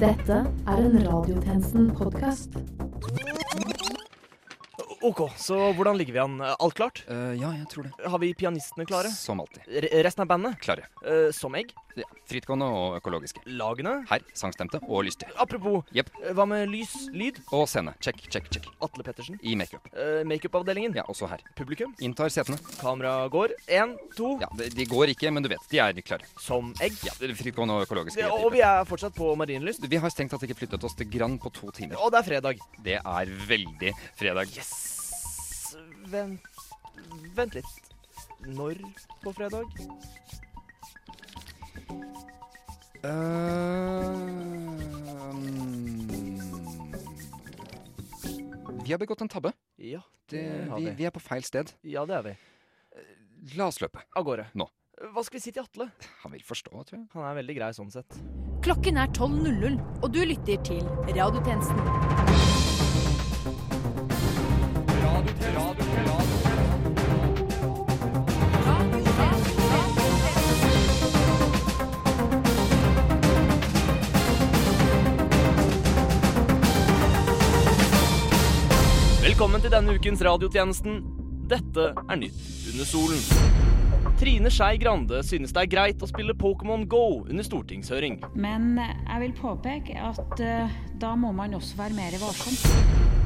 Dette er en Radiotjenesten-podkast. OK, så hvordan ligger vi an? Alt klart? Eh, ja, jeg tror det. Har vi pianistene klare? Som alltid. R resten av bandet? Klare. Eh, som egg? Ja. Frittgående og økologiske. Lagene? Her sangstemte og lystige. Apropos, Jepp. eh, hva med lys? Lyd? Og scene. Check, check, check. Atle Pettersen. I makeup. Uh, Makeupavdelingen? Ja, også her. Publikum? Inntar setene. Kamera går. Én, to. Ja, de, de går ikke, men du vet, de er klare. Som egg. Ja, Frittgående og økologiske. Ja, og vi er fortsatt på Marienlyst. Vi har strengt tatt ikke flyttet oss til Grand på to timer. Og det er fredag. Det er veldig fredag. Yes! Vent Vent litt. Når på fredag? Ehm, vi har begått en tabbe. Ja, Det, det har vi, vi. vi er på feil sted. Ja, det er vi. La oss løpe. Av gårde. Nå. Hva skal vi si til Atle? Han vil forstå, tror jeg. Han er veldig grei sånn sett. Klokken er 12.00, og du lytter til Radiotjenesten. Velkommen til denne ukens radiotjenesten. Dette er Nytt under solen. Trine Skei Grande synes det er greit å spille Pokémon Go under stortingshøring. Men jeg vil påpeke at uh, da må man også være mer varsom.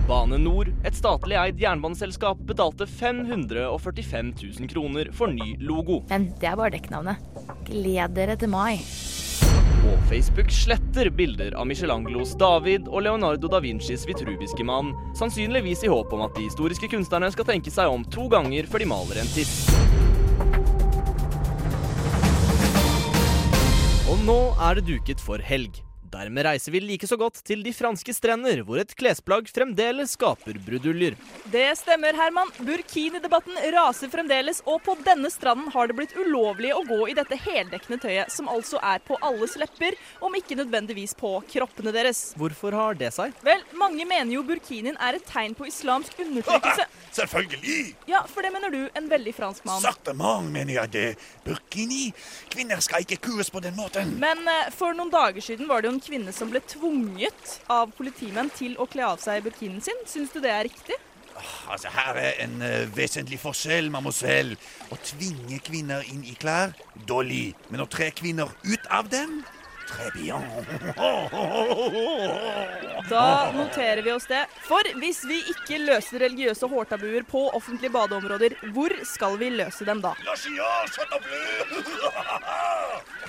Bane Nor, et statlig eid jernbaneselskap, betalte 545 000 kroner for ny logo. Men det er bare dekknavnet. Gled dere til mai. Og Facebook sletter bilder av Michelangelos David og Leonardo da Vincis vitruviske mann, sannsynligvis i håp om at de historiske kunstnerne skal tenke seg om to ganger før de maler en tiss. Og nå er det duket for helg. Dermed reiser vi like så godt til de franske strender, hvor et klesplagg fremdeles skaper bruduljer. Det stemmer, Herman. Burkini-debatten raser fremdeles, og på denne stranden har det blitt ulovlig å gå i dette heldekkende tøyet, som altså er på alles lepper, om ikke nødvendigvis på kroppene deres. Hvorfor har det seg? Vel, mange mener jo burkinien er et tegn på islamsk undertrykkelse. Selvfølgelig! Ja, for det mener du, en veldig fransk mann. Sartement, mener jeg det. Burkini. Kvinner skal ikke kues på den måten. Men eh, for noen dager siden var det jo en kvinne som ble tvunget av politimenn til å kle av seg burkinen sin. Syns du det er riktig? Altså, Her er en uh, vesentlig forskjell, mademoiselle. Å tvinge kvinner inn i klær, dårlig. Men å tre kvinner ut av dem, très bien. Da noterer vi oss det. For hvis vi ikke løser religiøse hårtabuer på offentlige badeområder, hvor skal vi løse dem da?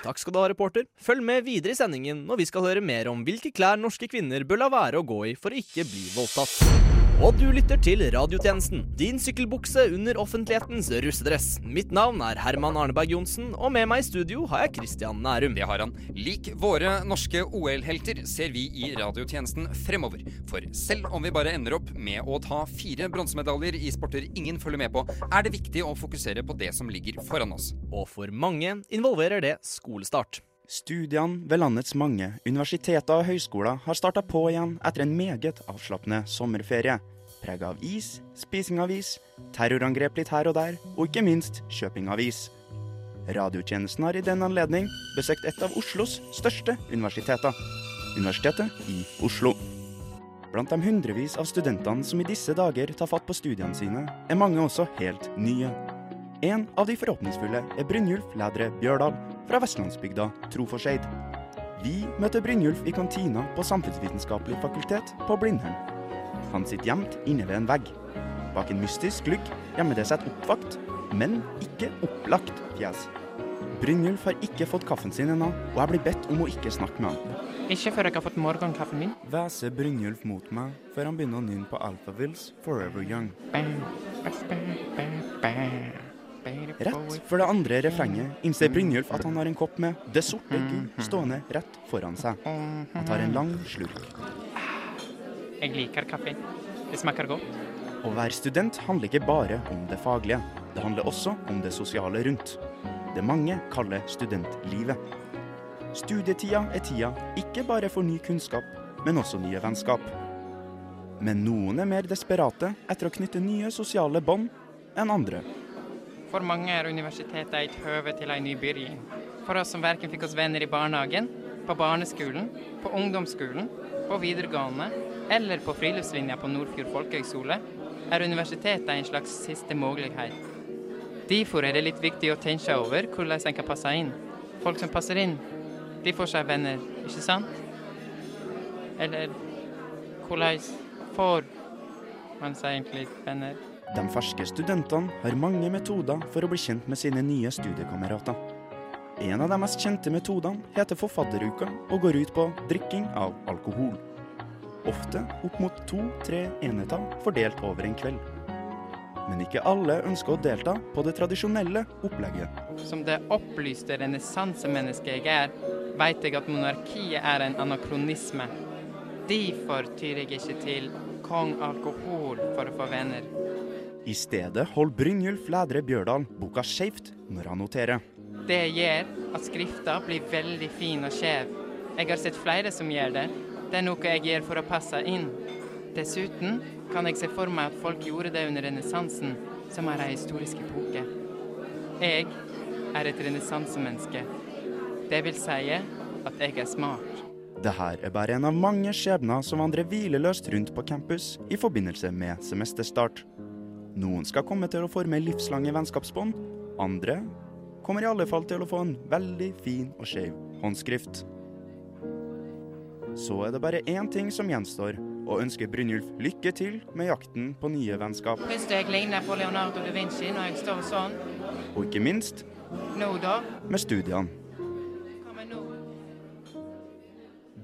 Takk skal du ha, reporter. Følg med videre i sendingen når vi skal høre mer om hvilke klær norske kvinner bør la være å gå i for å ikke bli voldtatt. Og du lytter til Radiotjenesten, din sykkelbukse under offentlighetens russedress. Mitt navn er Herman Arneberg Johnsen, og med meg i studio har jeg Christian Nærum. Det har han. Lik våre norske OL-helter ser vi i radiotjenesten fremover. For selv om vi bare ender opp med å ta fire bronsemedaljer i sporter ingen følger med på, er det viktig å fokusere på det som ligger foran oss. Og for mange involverer det skolestart. Studiene ved landets mange universiteter og høyskoler har starta på igjen etter en meget avslappende sommerferie. Prega av is, spising av is, terrorangrep litt her og der, og ikke minst kjøping av is. Radiotjenesten har i den anledning besøkt et av Oslos største universiteter. Universitetet i Oslo. Blant de hundrevis av studentene som i disse dager tar fatt på studiene sine, er mange også helt nye. En av de forhåpningsfulle er Brynjulf Lædre Bjørdal fra vestlandsbygda Troforseid. Vi møter Brynjulf i kantina på Samfunnsvitenskapelig fakultet på Blindern. Han sitter gjemt inne ved en vegg. Bak en mystisk lugg gjemmer det seg et oppvakt, men ikke opplagt fjes. Brynjulf har ikke fått kaffen sin ennå, og jeg blir bedt om å ikke snakke med han. Ikke før jeg har fått morgenkaffen min. Hveser Brynjulf mot meg før han begynner å nynne på Alphavilles Forever Young. Rett før det andre refrenget innser Brynjulf at han har en kopp med det sorte gull stående rett foran seg. Han tar en lang slurk. Jeg liker kaffe. Det smaker godt. Å være student handler ikke bare om det faglige. Det handler også om det sosiale rundt. Det mange kaller studentlivet. Studietida er tida ikke bare for ny kunnskap, men også nye vennskap. Men noen er mer desperate etter å knytte nye sosiale bånd enn andre. For mange er universitetet et høve til en ny begynnelse. For oss som verken fikk oss venner i barnehagen på barneskolen, på ungdomsskolen, på videregående eller på friluftslinja på Nordfjord folkehøgskole, er universitetet en slags siste mulighet. Derfor er det litt viktig å tenke over hvordan en kan passe inn. Folk som passer inn, de får seg venner, ikke sant? Eller hvordan får man seg egentlig venner? De ferske studentene har mange metoder for å bli kjent med sine nye studiekamerater. En av de mest kjente metodene heter forfatteruka og går ut på drikking av alkohol. Ofte opp mot to-tre enheter fordelt over en kveld. Men ikke alle ønsker å delta på det tradisjonelle opplegget. Som det opplyste renessansemennesket jeg er, vet jeg at monarkiet er en anakronisme. Derfor tyr jeg ikke til kong alkohol for å få venner. I stedet holder Brynjulf Lædre Bjørdal boka skeivt når han noterer. Det gjør at skrifta blir veldig fin og skjev. Jeg har sett flere som gjør det. Det er noe jeg gjør for å passe inn. Dessuten kan jeg se for meg at folk gjorde det under renessansen, som er ei historisk epoke. Jeg er et renessansemenneske. Det vil si at jeg er smart. Det her er bare en av mange skjebner som vandrer hvileløst rundt på campus i forbindelse med semesterstart. Noen skal komme til å forme livslange vennskapsbånd, andre kommer i alle fall til å få en veldig fin og skeiv håndskrift. Så er det bare én ting som gjenstår, og ønsker Brynjulf lykke til med jakten på nye vennskap. Du jeg ligner på Leonardo da Vinci når jeg står sånn? Og ikke minst Nå, da? med studiene.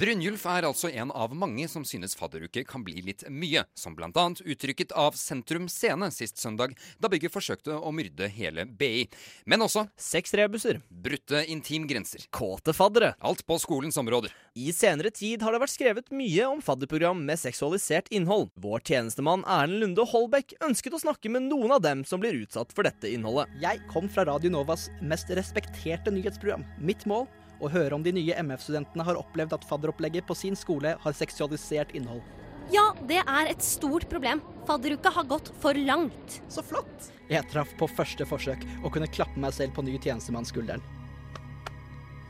Brynjulf er altså en av mange som synes fadderuke kan bli litt mye, som bl.a. uttrykket av Sentrum Scene sist søndag, da bygget forsøkte å myrde hele BI. Men også Sexrebuser. brutte intimgrenser. Kåte faddere. Alt på skolens områder. I senere tid har det vært skrevet mye om fadderprogram med seksualisert innhold. Vår tjenestemann Erlend Lunde Holbæk ønsket å snakke med noen av dem som blir utsatt for dette innholdet. Jeg kom fra Radio Novas mest respekterte nyhetsprogram. Mitt mål å høre om de nye MF-studentene har opplevd at fadderopplegget på sin skole har seksualisert innhold. Ja, det er et stort problem. Fadderuka har gått for langt. Så flott! Jeg traff på første forsøk og kunne klappe meg selv på ny tjenestemannsskulderen.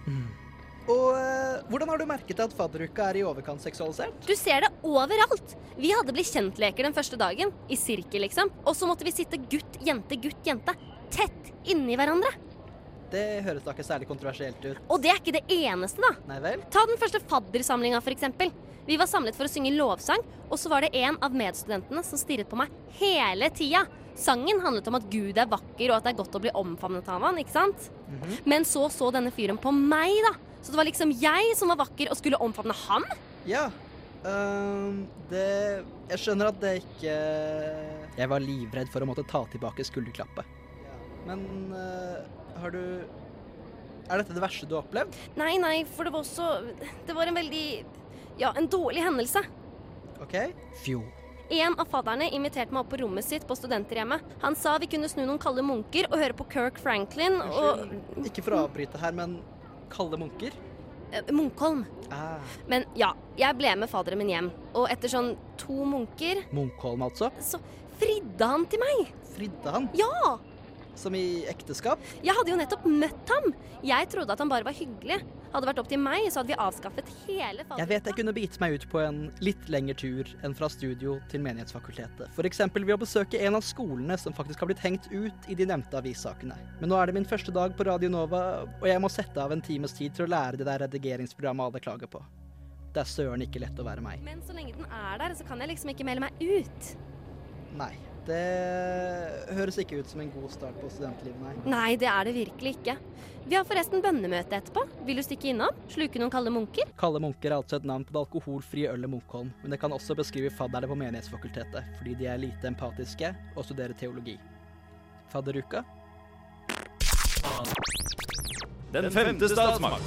Mm. Og øh, hvordan har du merket at fadderuka er i overkant seksualisert? Du ser det overalt. Vi hadde blitt kjent-leker den første dagen. I sirkel, liksom. Og så måtte vi sitte gutt, jente, gutt, jente. Tett inni hverandre. Det høres da ikke særlig kontroversielt ut. Og det er ikke det eneste, da. Nei vel? Ta den første faddersamlinga, f.eks. Vi var samlet for å synge lovsang, og så var det en av medstudentene som stirret på meg hele tida. Sangen handlet om at Gud er vakker, og at det er godt å bli omfavnet av han, ikke sant? Mm -hmm. Men så så denne fyren på meg, da. Så det var liksom jeg som var vakker og skulle omfavne han? Ja. Uh, det Jeg skjønner at det ikke Jeg var livredd for å måtte ta tilbake skulderklappet. Men uh, har du Er dette det verste du har opplevd? Nei, nei, for det var også Det var en veldig Ja, en dårlig hendelse. OK. Fjo. En av fadderne inviterte meg opp på rommet sitt på studenterhjemmet. Han sa vi kunne snu noen kalde munker og høre på Kirk Franklin og ikke for å avbryte her, men kalde munker? Eh, Munkholm. Ah. Men ja, jeg ble med fadderen min hjem, og etter sånn to munker Munkholm, altså? Så fridde han til meg. Fridde han? Ja! Som i ekteskap? Jeg hadde jo nettopp møtt ham. Jeg trodde at han bare var hyggelig. Hadde det vært opp til meg, så hadde vi avskaffet hele Jeg vet jeg kunne begitt meg ut på en litt lengre tur enn fra studio til Menighetsfakultetet. F.eks. ved å besøke en av skolene som faktisk har blitt hengt ut i de nevnte avissakene. Men nå er det min første dag på Radio Nova, og jeg må sette av en times tid til å lære det der redigeringsprogrammet alle klager på. Det er søren ikke lett å være meg. Men så lenge den er der, så kan jeg liksom ikke melde meg ut. Nei. Det høres ikke ut som en god start på studentlivet, nei. Nei, det er det virkelig ikke. Vi har forresten bønnemøte etterpå. Vil du stikke innom? Sluke noen kalde munker? Kalde munker er altså et navn på det alkoholfrie ølet Munkholm, men det kan også beskrive fadderne på Menighetsfakultetet, fordi de er lite empatiske og studerer teologi. Fadderuka? Den femte statsmakt.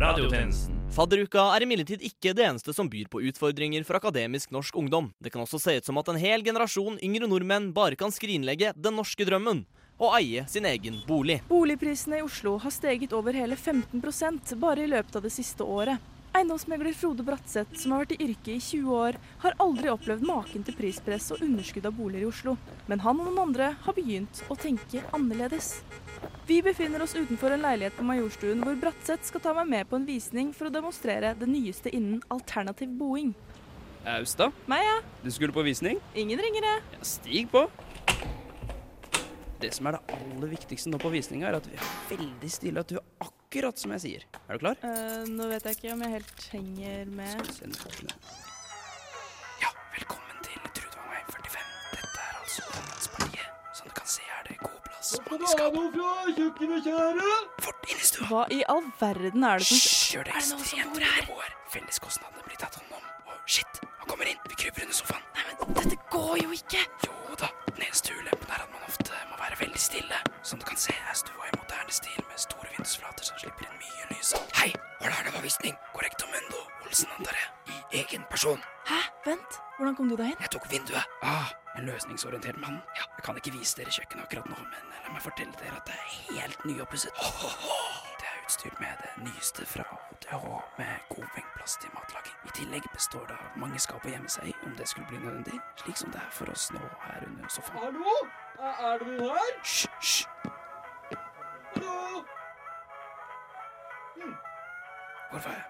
Radiotjenesten. Fadderuka er imidlertid ikke det eneste som byr på utfordringer for akademisk norsk ungdom. Det kan også se ut som at en hel generasjon yngre nordmenn bare kan skrinlegge den norske drømmen og eie sin egen bolig. Boligprisene i Oslo har steget over hele 15% bare i løpet av det siste året. Eiendomsmegler Frode Bratseth, som har vært i yrket i 20 år, har aldri opplevd maken til prispress og underskudd av boliger i Oslo. Men han og noen andre har begynt å tenke annerledes. Vi befinner oss utenfor en leilighet på Majorstuen, hvor Bratseth skal ta meg med på en visning for å demonstrere det nyeste innen alternativ boing. Austa? Meg, ja. du skulle på visning? Ingen ringere. Ja, stig på. Det som er det aller viktigste nå på visninga, er at vi er veldig stille, at du er akkurat som jeg sier. Er du klar? Uh, nå vet jeg ikke om jeg helt henger med. Ja, velkommen til Trudvangvei 45. Dette er altså Ungdomspartiet. Som du kan se er det god plass. Mange skap. Fort inn i stua. Hva i all verden er det som Hysj, gjør det ekstremt rolig her. Felleskostnadene blir tatt hånd om. Og shit, han kommer inn. Vi kryper under sofaen. Nei, men dette går jo ikke. Jo da. Som du kan se er stua i moderne stil med store vindusflater som slipper inn mye lys. Hei, det var visning? Correcto mendo. Olsen, antar jeg. I egen person. Hæ? Vent. Hvordan kom du deg inn? Jeg tok vinduet. Ah, en løsningsorientert mann. Ja, jeg kan ikke vise dere kjøkkenet akkurat nå, men la meg fortelle dere at det er helt nyoppusset. Det er utstyrt med det nyeste fra HTH, med god vengplass til matlaging. I tillegg består det av mange skap å gjemme seg i om det skulle bli nødvendig, slik som det er for oss nå her under sofaen. Hallo? Er det noen her? Hysj. Hallo? Hvor var jeg?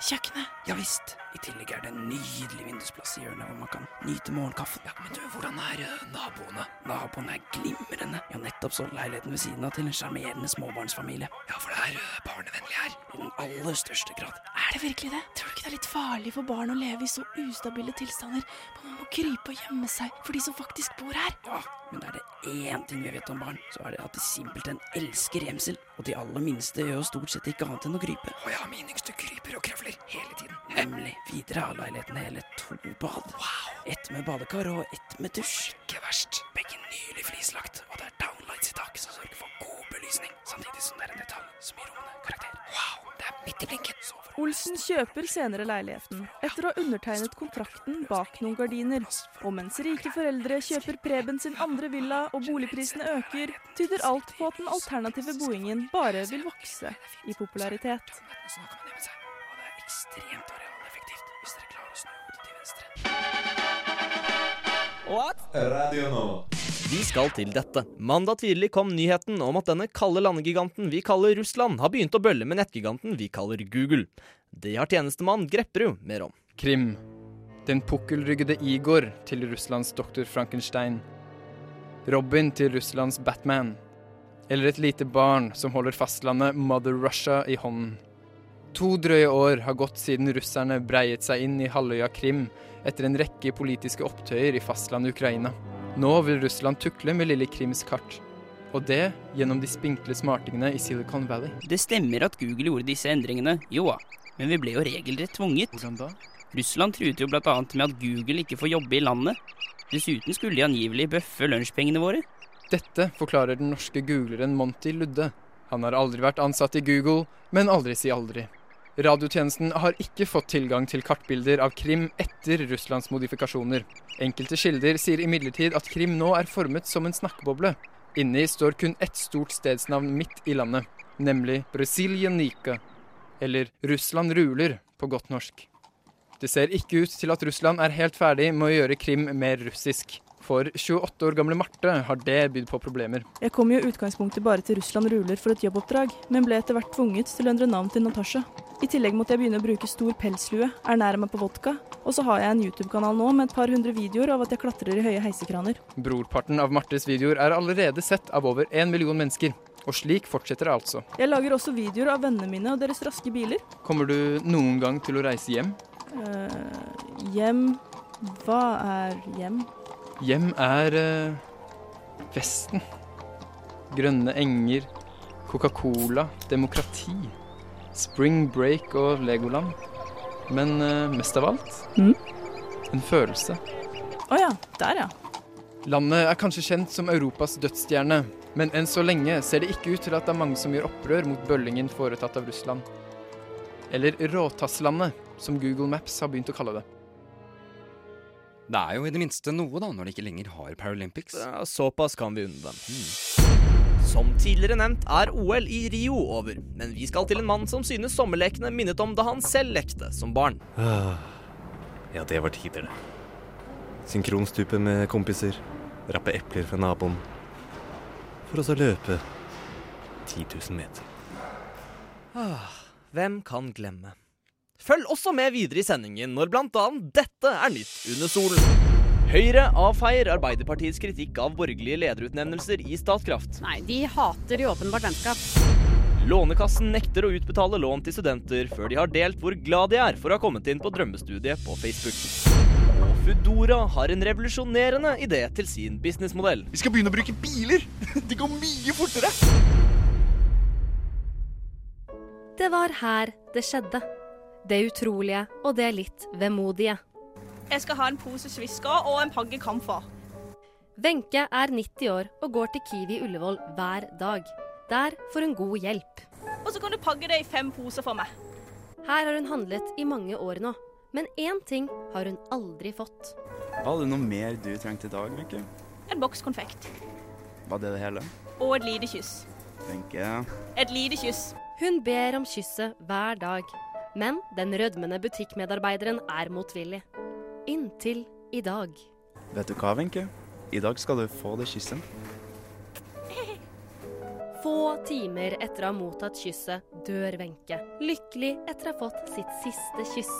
Kjøkkenet. Ja visst. I tillegg er det en nydelig vindusplass i hjørnet hvor man kan nyte morgenkaffen. Ja, men du, hvordan er uh, naboene? Naboene er glimrende. Ja, nettopp så leiligheten ved siden av til en sjarmerende småbarnsfamilie. Ja, for det er uh, barnevennlig her. I den aller største grad. Er det virkelig det? Tror du ikke det er litt farlig for barn å leve i så ustabile tilstander? Man må krype og gjemme seg for de som faktisk bor her. Ja, men er det én ting vi vet om barn, så er det at de simpelthen elsker gjemsel. Og de aller minste gjør jo stort sett ikke annet enn å krype. Å ja, min yngste kryper og krevler hele tiden. Nemlig. Videre har leiligheten hele to bad. Wow. Ett med badekar og ett med dusj. Ikke verst. Begge nylig flislagt, og det er downlights i taket som sørger for god belysning. Samtidig som det er en detalj som gir rommene karakter. Wow, det er midt i blinken. Olsen kjøper senere leiligheten, etter å ha undertegnet kontrakten bak noen gardiner. Og mens rike foreldre kjøper Preben sin andre villa og boligprisene øker, tyder alt på at den alternative boingen bare vil vokse i popularitet. Ekstremt arealeffektivt hvis dere klarer å snu hodet til venstre. Radio nå. Vi skal til dette. Mandag tidlig kom nyheten om at denne kalde landegiganten vi kaller Russland, har begynt å bølle med nettgiganten vi kaller Google. Det har tjenestemann Grepperud mer om. Krim. Den pukkelryggede Igor til Russlands doktor Frankenstein. Robin til Russlands Batman. Eller et lite barn som holder fastlandet Mother Russia i hånden. To drøye år har gått siden russerne breiet seg inn i halvøya Krim etter en rekke politiske opptøyer i fastlandet Ukraina. Nå vil Russland tukle med lille Krims kart. Og det gjennom de spinkle smartingene i Silicon Valley. Det stemmer at Google gjorde disse endringene, jo da. Men vi ble jo regelrett tvunget. Hvordan da? Russland truet jo bl.a. med at Google ikke får jobbe i landet. Dessuten skulle de angivelig bøffe lunsjpengene våre. Dette forklarer den norske googleren Monty Ludde. Han har aldri vært ansatt i Google, men aldri si aldri. Radiotjenesten har ikke fått tilgang til kartbilder av Krim etter Russlands modifikasjoner. Enkelte kilder sier imidlertid at Krim nå er formet som en snakkeboble. Inni står kun ett stort stedsnavn midt i landet, nemlig Brasilianica, eller Russland ruler på godt norsk. Det ser ikke ut til at Russland er helt ferdig med å gjøre Krim mer russisk. For 28 år gamle Marte har det bydd på problemer. Jeg kom jo i utgangspunktet bare til Russland ruler for et jobboppdrag, men ble etter hvert tvunget til å endre navn til Natasha. I tillegg måtte jeg begynne å bruke stor pelslue, ernære meg på vodka, og så har jeg en YouTube-kanal nå med et par hundre videoer av at jeg klatrer i høye heisekraner. Brorparten av Martes videoer er allerede sett av over en million mennesker. Og slik fortsetter det altså. Jeg lager også videoer av vennene mine og deres raske biler. Kommer du noen gang til å reise hjem? Uh, hjem Hva er hjem? Hjem er eh, Vesten. Grønne enger, Coca-Cola, demokrati, spring break og Legoland. Men eh, mest av alt Mm. en følelse. Å ja. Der, ja. Landet er kanskje kjent som Europas dødsstjerne, men enn så lenge ser det ikke ut til at det er mange som gjør opprør mot bøllingen foretatt av Russland. Eller Råtasslandet, som Google Maps har begynt å kalle det. Det er jo i det minste noe, da, når de ikke lenger har Paralympics. Ja, såpass kan vi unne dem. Som tidligere nevnt er OL i Rio over, men vi skal til en mann som synes sommerlekene minnet om da han selv lekte som barn. Ah, Ja, det var tider, det. Synkronstupe med kompiser. Rappe epler fra naboen. For å så løpe 10 000 meter. Ah, hvem kan glemme? Følg også med videre i sendingen når annet dette er nytt under solen. Høyre avfeier Arbeiderpartiets kritikk av borgerlige lederutnevnelser i Statkraft. Nei, de hater jo åpenbart vennskap. Lånekassen nekter å utbetale lån til studenter før de har delt hvor glad de er for å ha kommet inn på drømmestudiet på Facebook. Og Foodora har en revolusjonerende idé til sin businessmodell. Vi skal begynne å bruke biler! De går mye fortere! Det var her det skjedde. Det utrolige og det litt vemodige. Jeg skal ha en pose svisker og en pakke kamfer. Wenche er 90 år og går til Kiwi Ullevål hver dag. Der får hun god hjelp. Og så kan du pakke det i fem poser for meg. Her har hun handlet i mange år nå, men én ting har hun aldri fått. Var det noe mer du trengte i dag, Wenche? En boks konfekt. Var det det hele? Og et lite kyss. Wenche Et lite kyss. Hun ber om kysset hver dag, men den rødmende butikkmedarbeideren er motvillig. Inntil i dag. Vet du hva, Wenche? I dag skal du få det kysset. Få timer etter å ha mottatt kysset dør Wenche. Lykkelig etter å ha fått sitt siste kyss.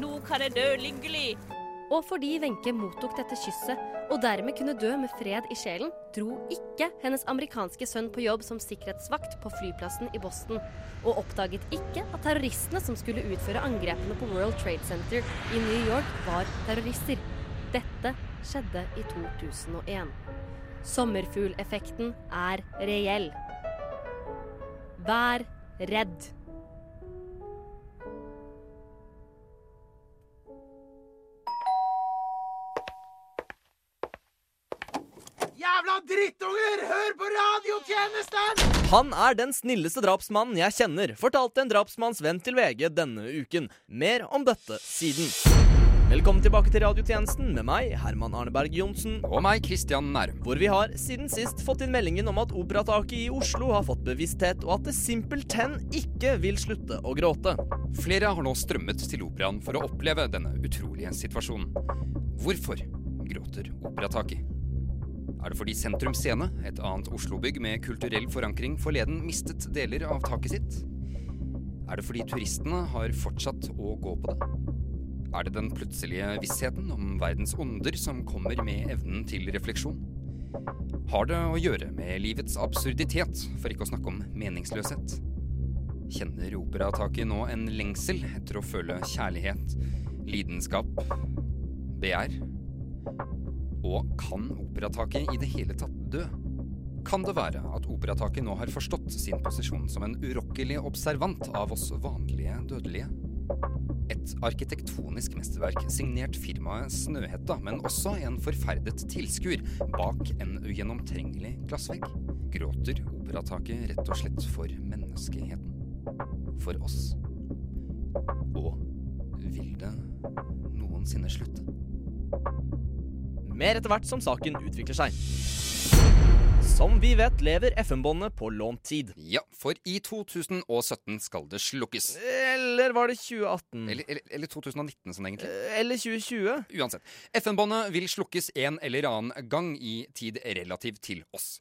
Nå kan jeg dø lykkelig. Og fordi Wenche mottok dette kysset, og dermed kunne dø med fred i sjelen, dro ikke hennes amerikanske sønn på jobb som sikkerhetsvakt på flyplassen i Boston, og oppdaget ikke at terroristene som skulle utføre angrepene på World Trade Center i New York, var terrorister. Dette skjedde i 2001. Sommerfugleffekten er reell. Vær redd. Drittunger! Hør på radiotjenesten! Han er den snilleste drapsmannen jeg kjenner, fortalte en drapsmannsvenn til VG denne uken. Mer om dette siden. Velkommen tilbake til radiotjenesten med meg, Herman Arneberg Johnsen. Og meg, Christian Nærum. Hvor vi har siden sist fått inn meldingen om at Operataket i Oslo har fått bevissthet, og at det simpelthen ikke vil slutte å gråte. Flere har nå strømmet til operaen for å oppleve denne utrolige situasjonen. Hvorfor gråter Operataket? Er det fordi Sentrum Scene, et annet Oslo-bygg med kulturell forankring, forleden mistet deler av taket sitt? Er det fordi turistene har fortsatt å gå på det? Er det den plutselige vissheten om verdens onder som kommer med evnen til refleksjon? Har det å gjøre med livets absurditet, for ikke å snakke om meningsløshet? Kjenner operataket nå en lengsel etter å føle kjærlighet, lidenskap, begjær? Og kan operataket i det hele tatt dø? Kan det være at operataket nå har forstått sin posisjon som en urokkelig observant av oss vanlige dødelige? Et arkitektonisk mesterverk signert firmaet Snøhetta, men også en forferdet tilskuer bak en ugjennomtrengelig glassvegg. Gråter operataket rett og slett for menneskeheten? For oss? Og vil det noensinne slutte? Mer etter hvert som saken utvikler seg. Som vi vet, lever FM-båndet på lånt tid. Ja, for i 2017 skal det slukkes. Eller var det 2018? Eller, eller, eller 2019, sånn egentlig. Eller 2020? Uansett. FM-båndet vil slukkes en eller annen gang i tid relativt til oss.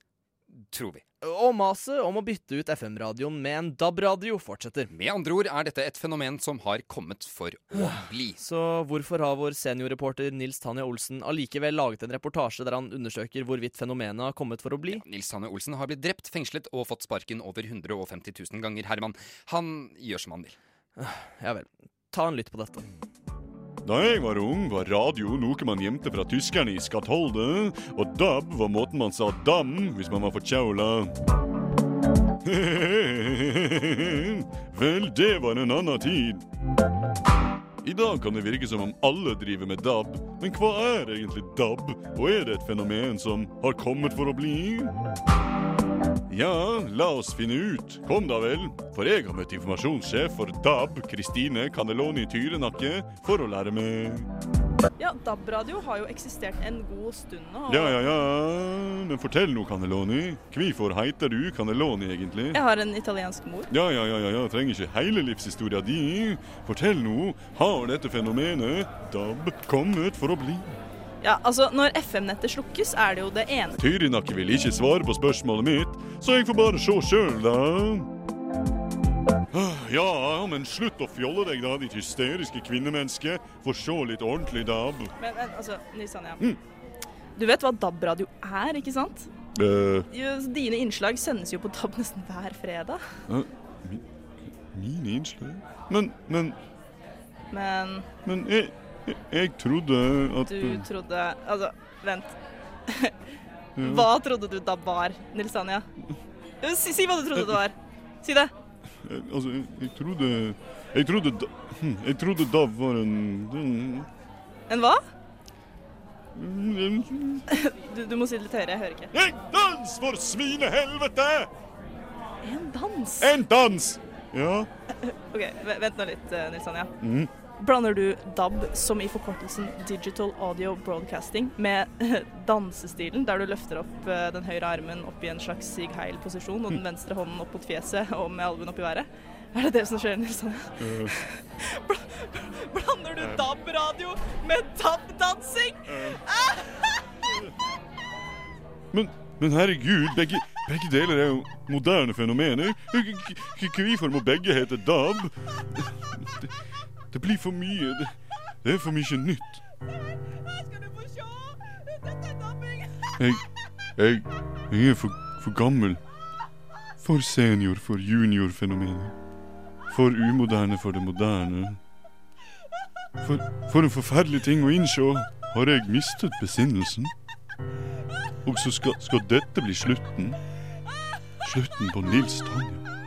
Tror vi. Og maset om å bytte ut FM-radioen med en DAB-radio fortsetter. Med andre ord er dette et fenomen som har kommet for å bli. Så hvorfor har vår seniorreporter Nils Tanja Olsen allikevel laget en reportasje der han undersøker hvorvidt fenomenet har kommet for å bli? Ja, Nils Tanja Olsen har blitt drept, fengslet og fått sparken over 150 000 ganger, Herman. Han gjør som han vil. Ja vel. Ta en lytt på dette. Da jeg var ung, var radio noe man gjemte fra tyskerne i Skatholde, og DAB var måten man sa dam hvis man var forkjaula. Vel, det var en annen tid. I dag kan det virke som om alle driver med DAB, men hva er egentlig DAB, og er det et fenomen som har kommet for å bli? Ja, la oss finne ut. Kom da vel. For jeg har møtt informasjonssjef for DAB, Kristine Cannelloni Tyrenakke, for å lære meg. Ja, DAB-radio har jo eksistert en god stund nå. og Ja, ja, ja. Men fortell nå, Cannelloni. Hvorfor heter du Cannelloni, egentlig? Jeg har en italiensk mor. Ja, ja, ja, ja, ja. trenger ikke hele livshistoria di. Fortell nå. Har dette fenomenet, DAB, kommet for å bli? Ja, altså, Når FM-nettet slukkes, er det jo det ene Tyrinakke vil ikke svare på spørsmålet mitt, så jeg får bare se sjøl, da. Ah, Ja, men slutt å fjolle deg, da, ditt hysteriske kvinnemenneske. Få se litt ordentlig DAB. Men, men altså, Nils Anja. Mm. Du vet hva DAB-radio er, ikke sant? Uh, Jo, Dine innslag sendes jo på DAB nesten hver fredag. Uh, mi, mine innslag? Men, men, Men men jeg, jeg, trodde at du trodde Altså, vent. Hva trodde du da var, Nils Anja? Si, si hva du trodde det var. Si det. Eh, Altså, jeg, jeg trodde Jeg trodde da- hm, Jeg trodde da var en En hva? Du, du må si det litt høyere, jeg hører ikke. En dans for svinehelvete! En dans? En dans! Ja. OK, vent nå litt, eh, Nils Anja. Mhm. Blander du DAB, som i forkortelsen Digital Audio Broadcasting, med dansestilen, der du løfter opp eh, den høyre armen opp i en slags Sig Heil-posisjon, og den venstre hånden opp mot fjeset og med albuen opp i været? Er det det som skjer, Nils Anja? Eh, Blander du DAB-radio med DAB-dansing? men, men herregud, begge, begge deler er jo moderne fenomener. Hvorfor må begge hete DAB? Det, blir for mye. Det, det er for mye nytt. Hva skal du få se? Dette Jeg, jeg, jeg er for, for gammel. For senior for junior-fenomenet. For umoderne for det moderne. For, for en forferdelig ting å innse. Har jeg mistet besinnelsen? Og så skal, skal dette bli slutten. Slutten på Nils Tanja.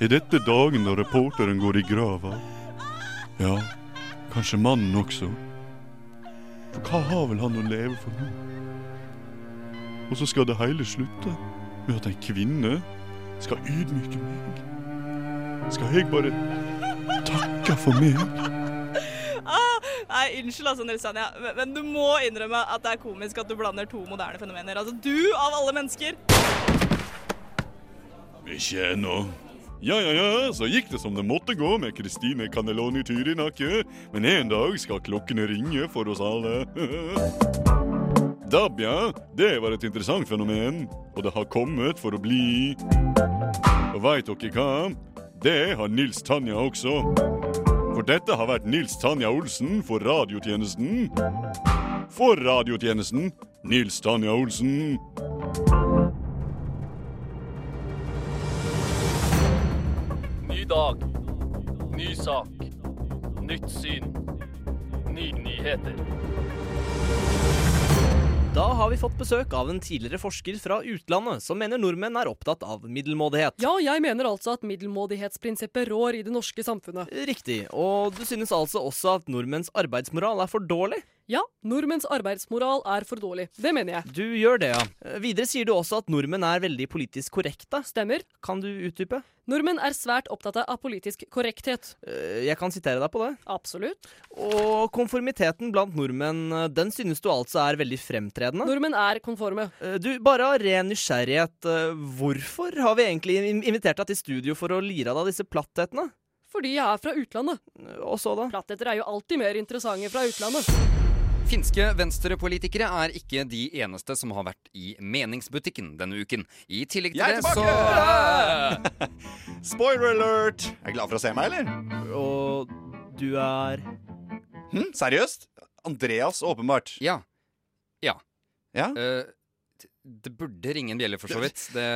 Er dette dagen da reporteren går i grava? Ja, kanskje mannen også. For hva har vel han å leve for nå? Og så skal det hele slutte med at en kvinne skal ydmyke meg. Skal jeg bare takke for meg? Ah, nei, unnskyld altså, Nils Anja, men, men du må innrømme at det er komisk at du blander to moderne fenomener. Altså, du av alle mennesker. Ikke ennå. Ja, ja, ja, så gikk det som det måtte gå med Kristine Cannelloni Tyrinakke. Men en dag skal klokkene ringe for oss alle. DAB, ja. Det var et interessant fenomen. Og det har kommet for å bli. Og veit dere hva? Det har Nils Tanja også. For dette har vært Nils Tanja Olsen for radiotjenesten. For radiotjenesten Nils Tanja Olsen. Ny dag. Ny sak. Nytt syn. Nye nyheter. Da har vi fått besøk av en tidligere forsker fra utlandet som mener nordmenn er opptatt av middelmådighet. Ja, jeg mener altså at middelmådighetsprinsippet rår i det norske samfunnet. Riktig. Og du synes altså også at nordmenns arbeidsmoral er for dårlig? Ja, nordmenns arbeidsmoral er for dårlig. Det mener jeg. Du gjør det, ja. Eh, Videre sier du også at nordmenn er veldig politisk korrekte. Stemmer. Kan du utdype? Nordmenn er svært opptatt av politisk korrekthet. Eh, Jeg kan sitere deg på det. Absolutt. Og konformiteten blant nordmenn, eh, den synes du altså er veldig fremtredende? Nordmenn er konforme. Du, bare av ren nysgjerrighet, hvorfor har vi egentlig invitert deg til studio for å lire av deg disse platthetene? Fordi jeg er fra utlandet. Og så da? Plattheter er jo alltid mer interessante fra utlandet. Finske venstrepolitikere er ikke de eneste som har vært i meningsbutikken denne uken. I tillegg til Jeg er det, så tilbake! Spoiler alert! Er glad for å se meg, eller? Og du er Hm, seriøst? Andreas, åpenbart. Ja. Ja. Ja? Eh, det burde ringe en bjelle, for så vidt. Det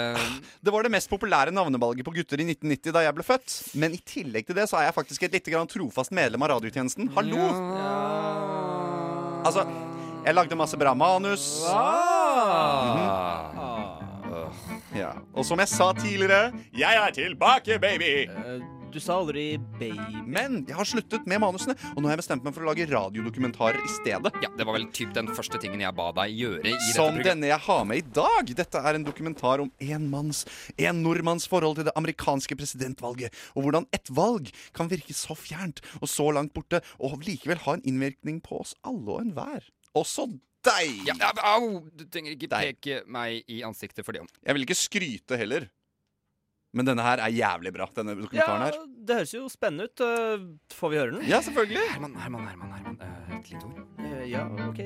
Det var det mest populære navnevalget på gutter i 1990 da jeg ble født. Men i tillegg til det så er jeg faktisk et litt grann trofast medlem av radiotjenesten. Hallo! Altså, jeg lagde masse bra manus. Mhm. Ja. Og som jeg sa tidligere, jeg er tilbake, baby! Du sa aldri baby. Men jeg har sluttet med manusene, og nå har jeg bestemt meg for å lage radiodokumentarer i stedet. Ja, Det var vel typ den første tingen jeg ba deg gjøre i dette Som programmet. denne jeg har med i dag. Dette er en dokumentar om en manns, en nordmanns forhold til det amerikanske presidentvalget, og hvordan et valg kan virke så fjernt og så langt borte, og likevel ha en innvirkning på oss alle og enhver. Også deg! Ja, ja, au! Du trenger ikke peke meg i ansiktet for det. Jeg vil ikke skryte heller. Men denne her er jævlig bra, denne dokumentaren her. Ja, det høres jo spennende ut. Eh, Får vi høre den? Ja, selvfølgelig. Herman, Herman, Herman, Herman. eh, Et lite ord. Eh, Ja, OK.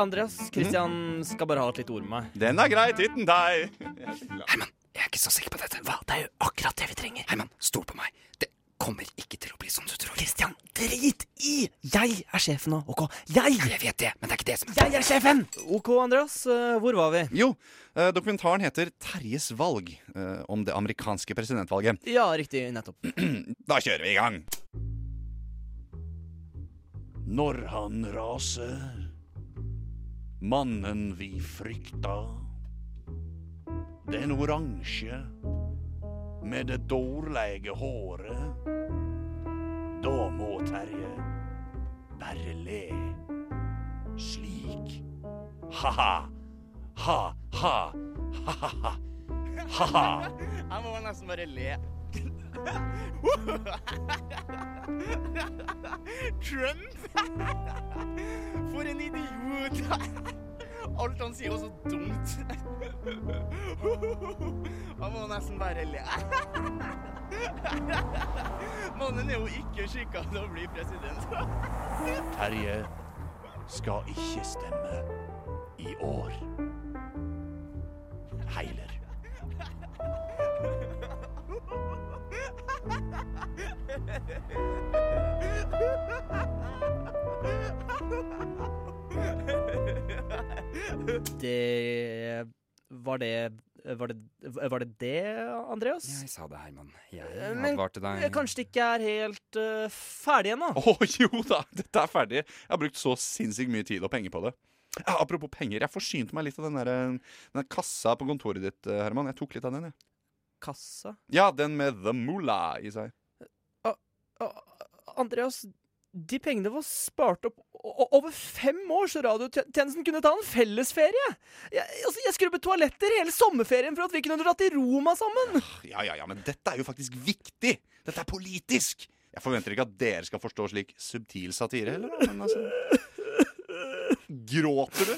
Andreas, Christian skal bare ha et lite ord med meg. Den er grei, titten deg. Herman, jeg er ikke så sikker på dette. Hva? Det er jo akkurat det vi trenger. Herman, stol på meg. Det kommer ikke til å bli som du tror. Christian, drit i! Jeg er sjefen nå, OK? Jeg! Jeg vet det, men det er ikke det som er Jeg er sjefen! OK, Andreas. eh, Hvor var vi? Jo, eh, dokumentaren heter 'Terjes valg', eh, om det amerikanske presidentvalget. Ja, riktig. Nettopp. Da kjører vi i gang. Når han raser, mannen vi frykta. Den oransje med det dårlige håret. Da må Terje bare le slik. Ha-ha, ha-ha, ha-ha, ha-ha. Jeg må nesten bare le. Trump? For en idiot! Alt han sier, er så dumt. Han må nesten bare le. Mannen er jo ikke skikka til å bli president. Terje skal ikke stemme i år. Heiler. Det Var det Var det var det, det Andreas? Jeg sa det, Herman. Jeg Eh, advarte deg. Men kanskje det ikke er helt uh, ferdig ennå? Å jo da, dette er ferdig. Jeg har brukt så sinnssykt mye tid og penger på det. Ja, apropos penger, jeg forsynte meg litt av den der, den kassa på kontoret ditt, eh, Herman. Jeg tok litt av den, jeg. Kassa? Ja, den med The mula, i seg. Andreas, de pengene var spart opp over fem år, så radiotjenesten kunne ta en fellesferie. Jeg, altså, jeg skrubbet toaletter hele sommerferien for at vi kunne dratt til Roma sammen. Ja, ja, ja, men dette er jo faktisk viktig. Dette er politisk. Jeg forventer ikke at dere skal forstå slik subtil satire heller, men altså Gråter du?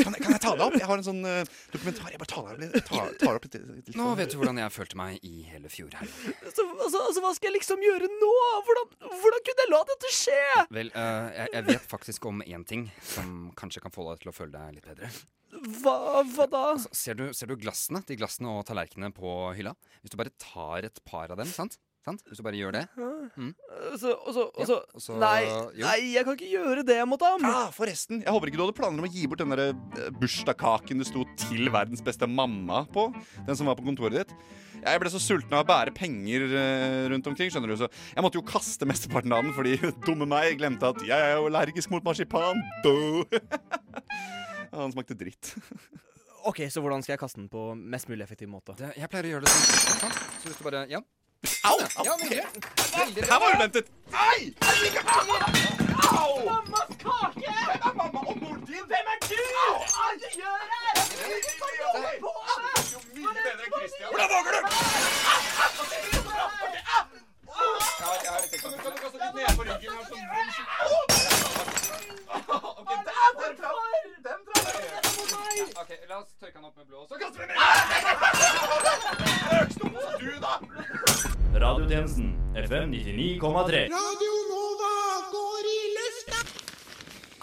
Kan jeg, kan jeg ta det opp? Jeg har en sånn uh, dokumentar. Jeg bare tar, det tar, tar opp litt, litt Nå vet du hvordan jeg følte meg i hele fjor. Her. Så, altså, altså, hva skal jeg liksom gjøre nå? Hvordan, hvordan kunne jeg la dette skje? Vel, uh, jeg, jeg vet faktisk om én ting som kanskje kan få deg til å føle deg litt bedre. Hva, hva da? Altså, ser, du, ser du glassene? De glassene og tallerkenene på hylla? Hvis du bare tar et par av dem, sant? Sant? Hvis du bare gjør det mm. Ja, altså og så- nei, nei, jeg kan ikke gjøre det mot ham. Ah, forresten, jeg håper ikke du hadde planer om å gi bort den der eh, bursdagskaken det sto 'til verdens beste mamma' på. Den som var på kontoret ditt. Jeg ble så sulten av å bære penger eh, rundt omkring, skjønner du, så jeg måtte jo kaste mesteparten av den fordi dumme meg glemte at jeg er jo allergisk mot marsipan. Boo. Han smakte dritt. Ok, Så hvordan skal jeg kaste den på mest mulig effektiv måte? Det, jeg pleier å gjøre det sånn. Så hvis du bare Ja. Au! Ja, Det her var uventet. Ai! Au! Mammas kake! Hvem er mamma og mor din? Hvem er du? Hva er det du gjør her? Hva holder du på? Mye bedre enn Christian. Hvordan våger du? Kan du sånn den traff. Traff. Ok, La oss tørke han opp med blå, så kaster vi mer. Økstum, du, da. Radiotjenesten FM 99,3. Radio Nova går i lufta.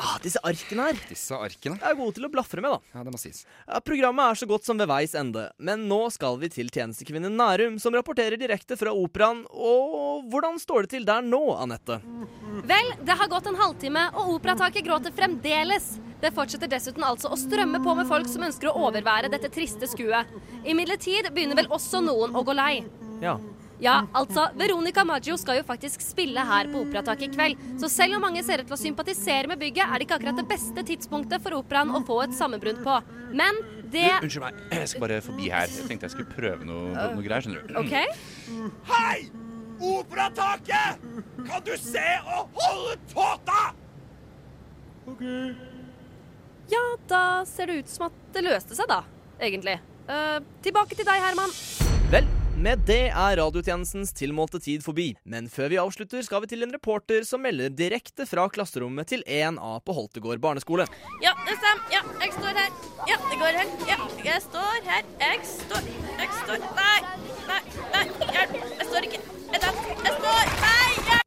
Ah, disse arkene her. Disse arkene? Jeg er god til å blafre med, da. Ja, det må sies. Ja, programmet er så godt som ved veis ende, men nå skal vi til tjenestekvinnen Nærum, som rapporterer direkte fra operaen. Og hvordan står det til der nå, Anette? Vel, det har gått en halvtime, og operataket gråter fremdeles. Det fortsetter dessuten altså å strømme på med folk som ønsker å overvære dette triste skuet. Imidlertid begynner vel også noen å gå lei. Ja. Ja, altså, Veronica Maggio skal jo faktisk spille her på Operataket i kveld. Så selv om mange ser ut til å sympatisere med bygget, er det ikke akkurat det beste tidspunktet for operaen å få et sammenbrudd på. Men det Du, unnskyld meg, jeg skal bare forbi her. Jeg tenkte jeg skulle prøve noe, noe, greier, skjønner du. OK? Hei! Operataket! Kan du se og holde tåta? OK. Ja, da ser det ut som at det løste seg, da. Egentlig. Uh, tilbake til deg, Herman. Vel, med det er radiotjenestens tilmålte tid forbi. Men før vi avslutter, skal vi til en reporter som melder direkte fra klasserommet til 1A på Holtegård barneskole. Ja, det stemmer. Ja, jeg står her. Ja, det går her. Ja, jeg står her. Jeg står Jeg står Nei, nei, nei. Hjelp. Jeg står ikke. Jeg, jeg står Nei!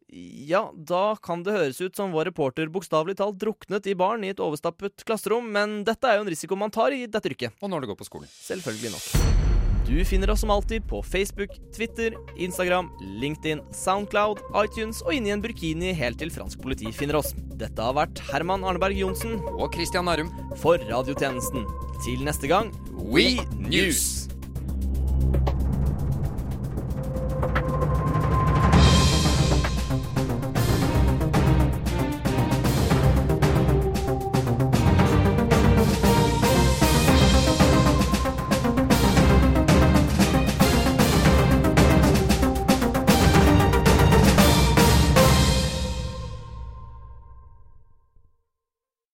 Ja, da kan det høres ut som vår reporter bokstavelig talt druknet i baren i et overstappet klasserom, men dette er jo en risiko man tar i dette yrket. Og når du går på skolen. Selvfølgelig nok. Du finner oss som alltid på Facebook, Twitter, Instagram, LinkedIn, Soundcloud, iTunes og inni en burkini helt til fransk politi finner oss. Dette har vært Herman Arneberg Johnsen og Christian Nærum for radiotjenesten. Til neste gang We News!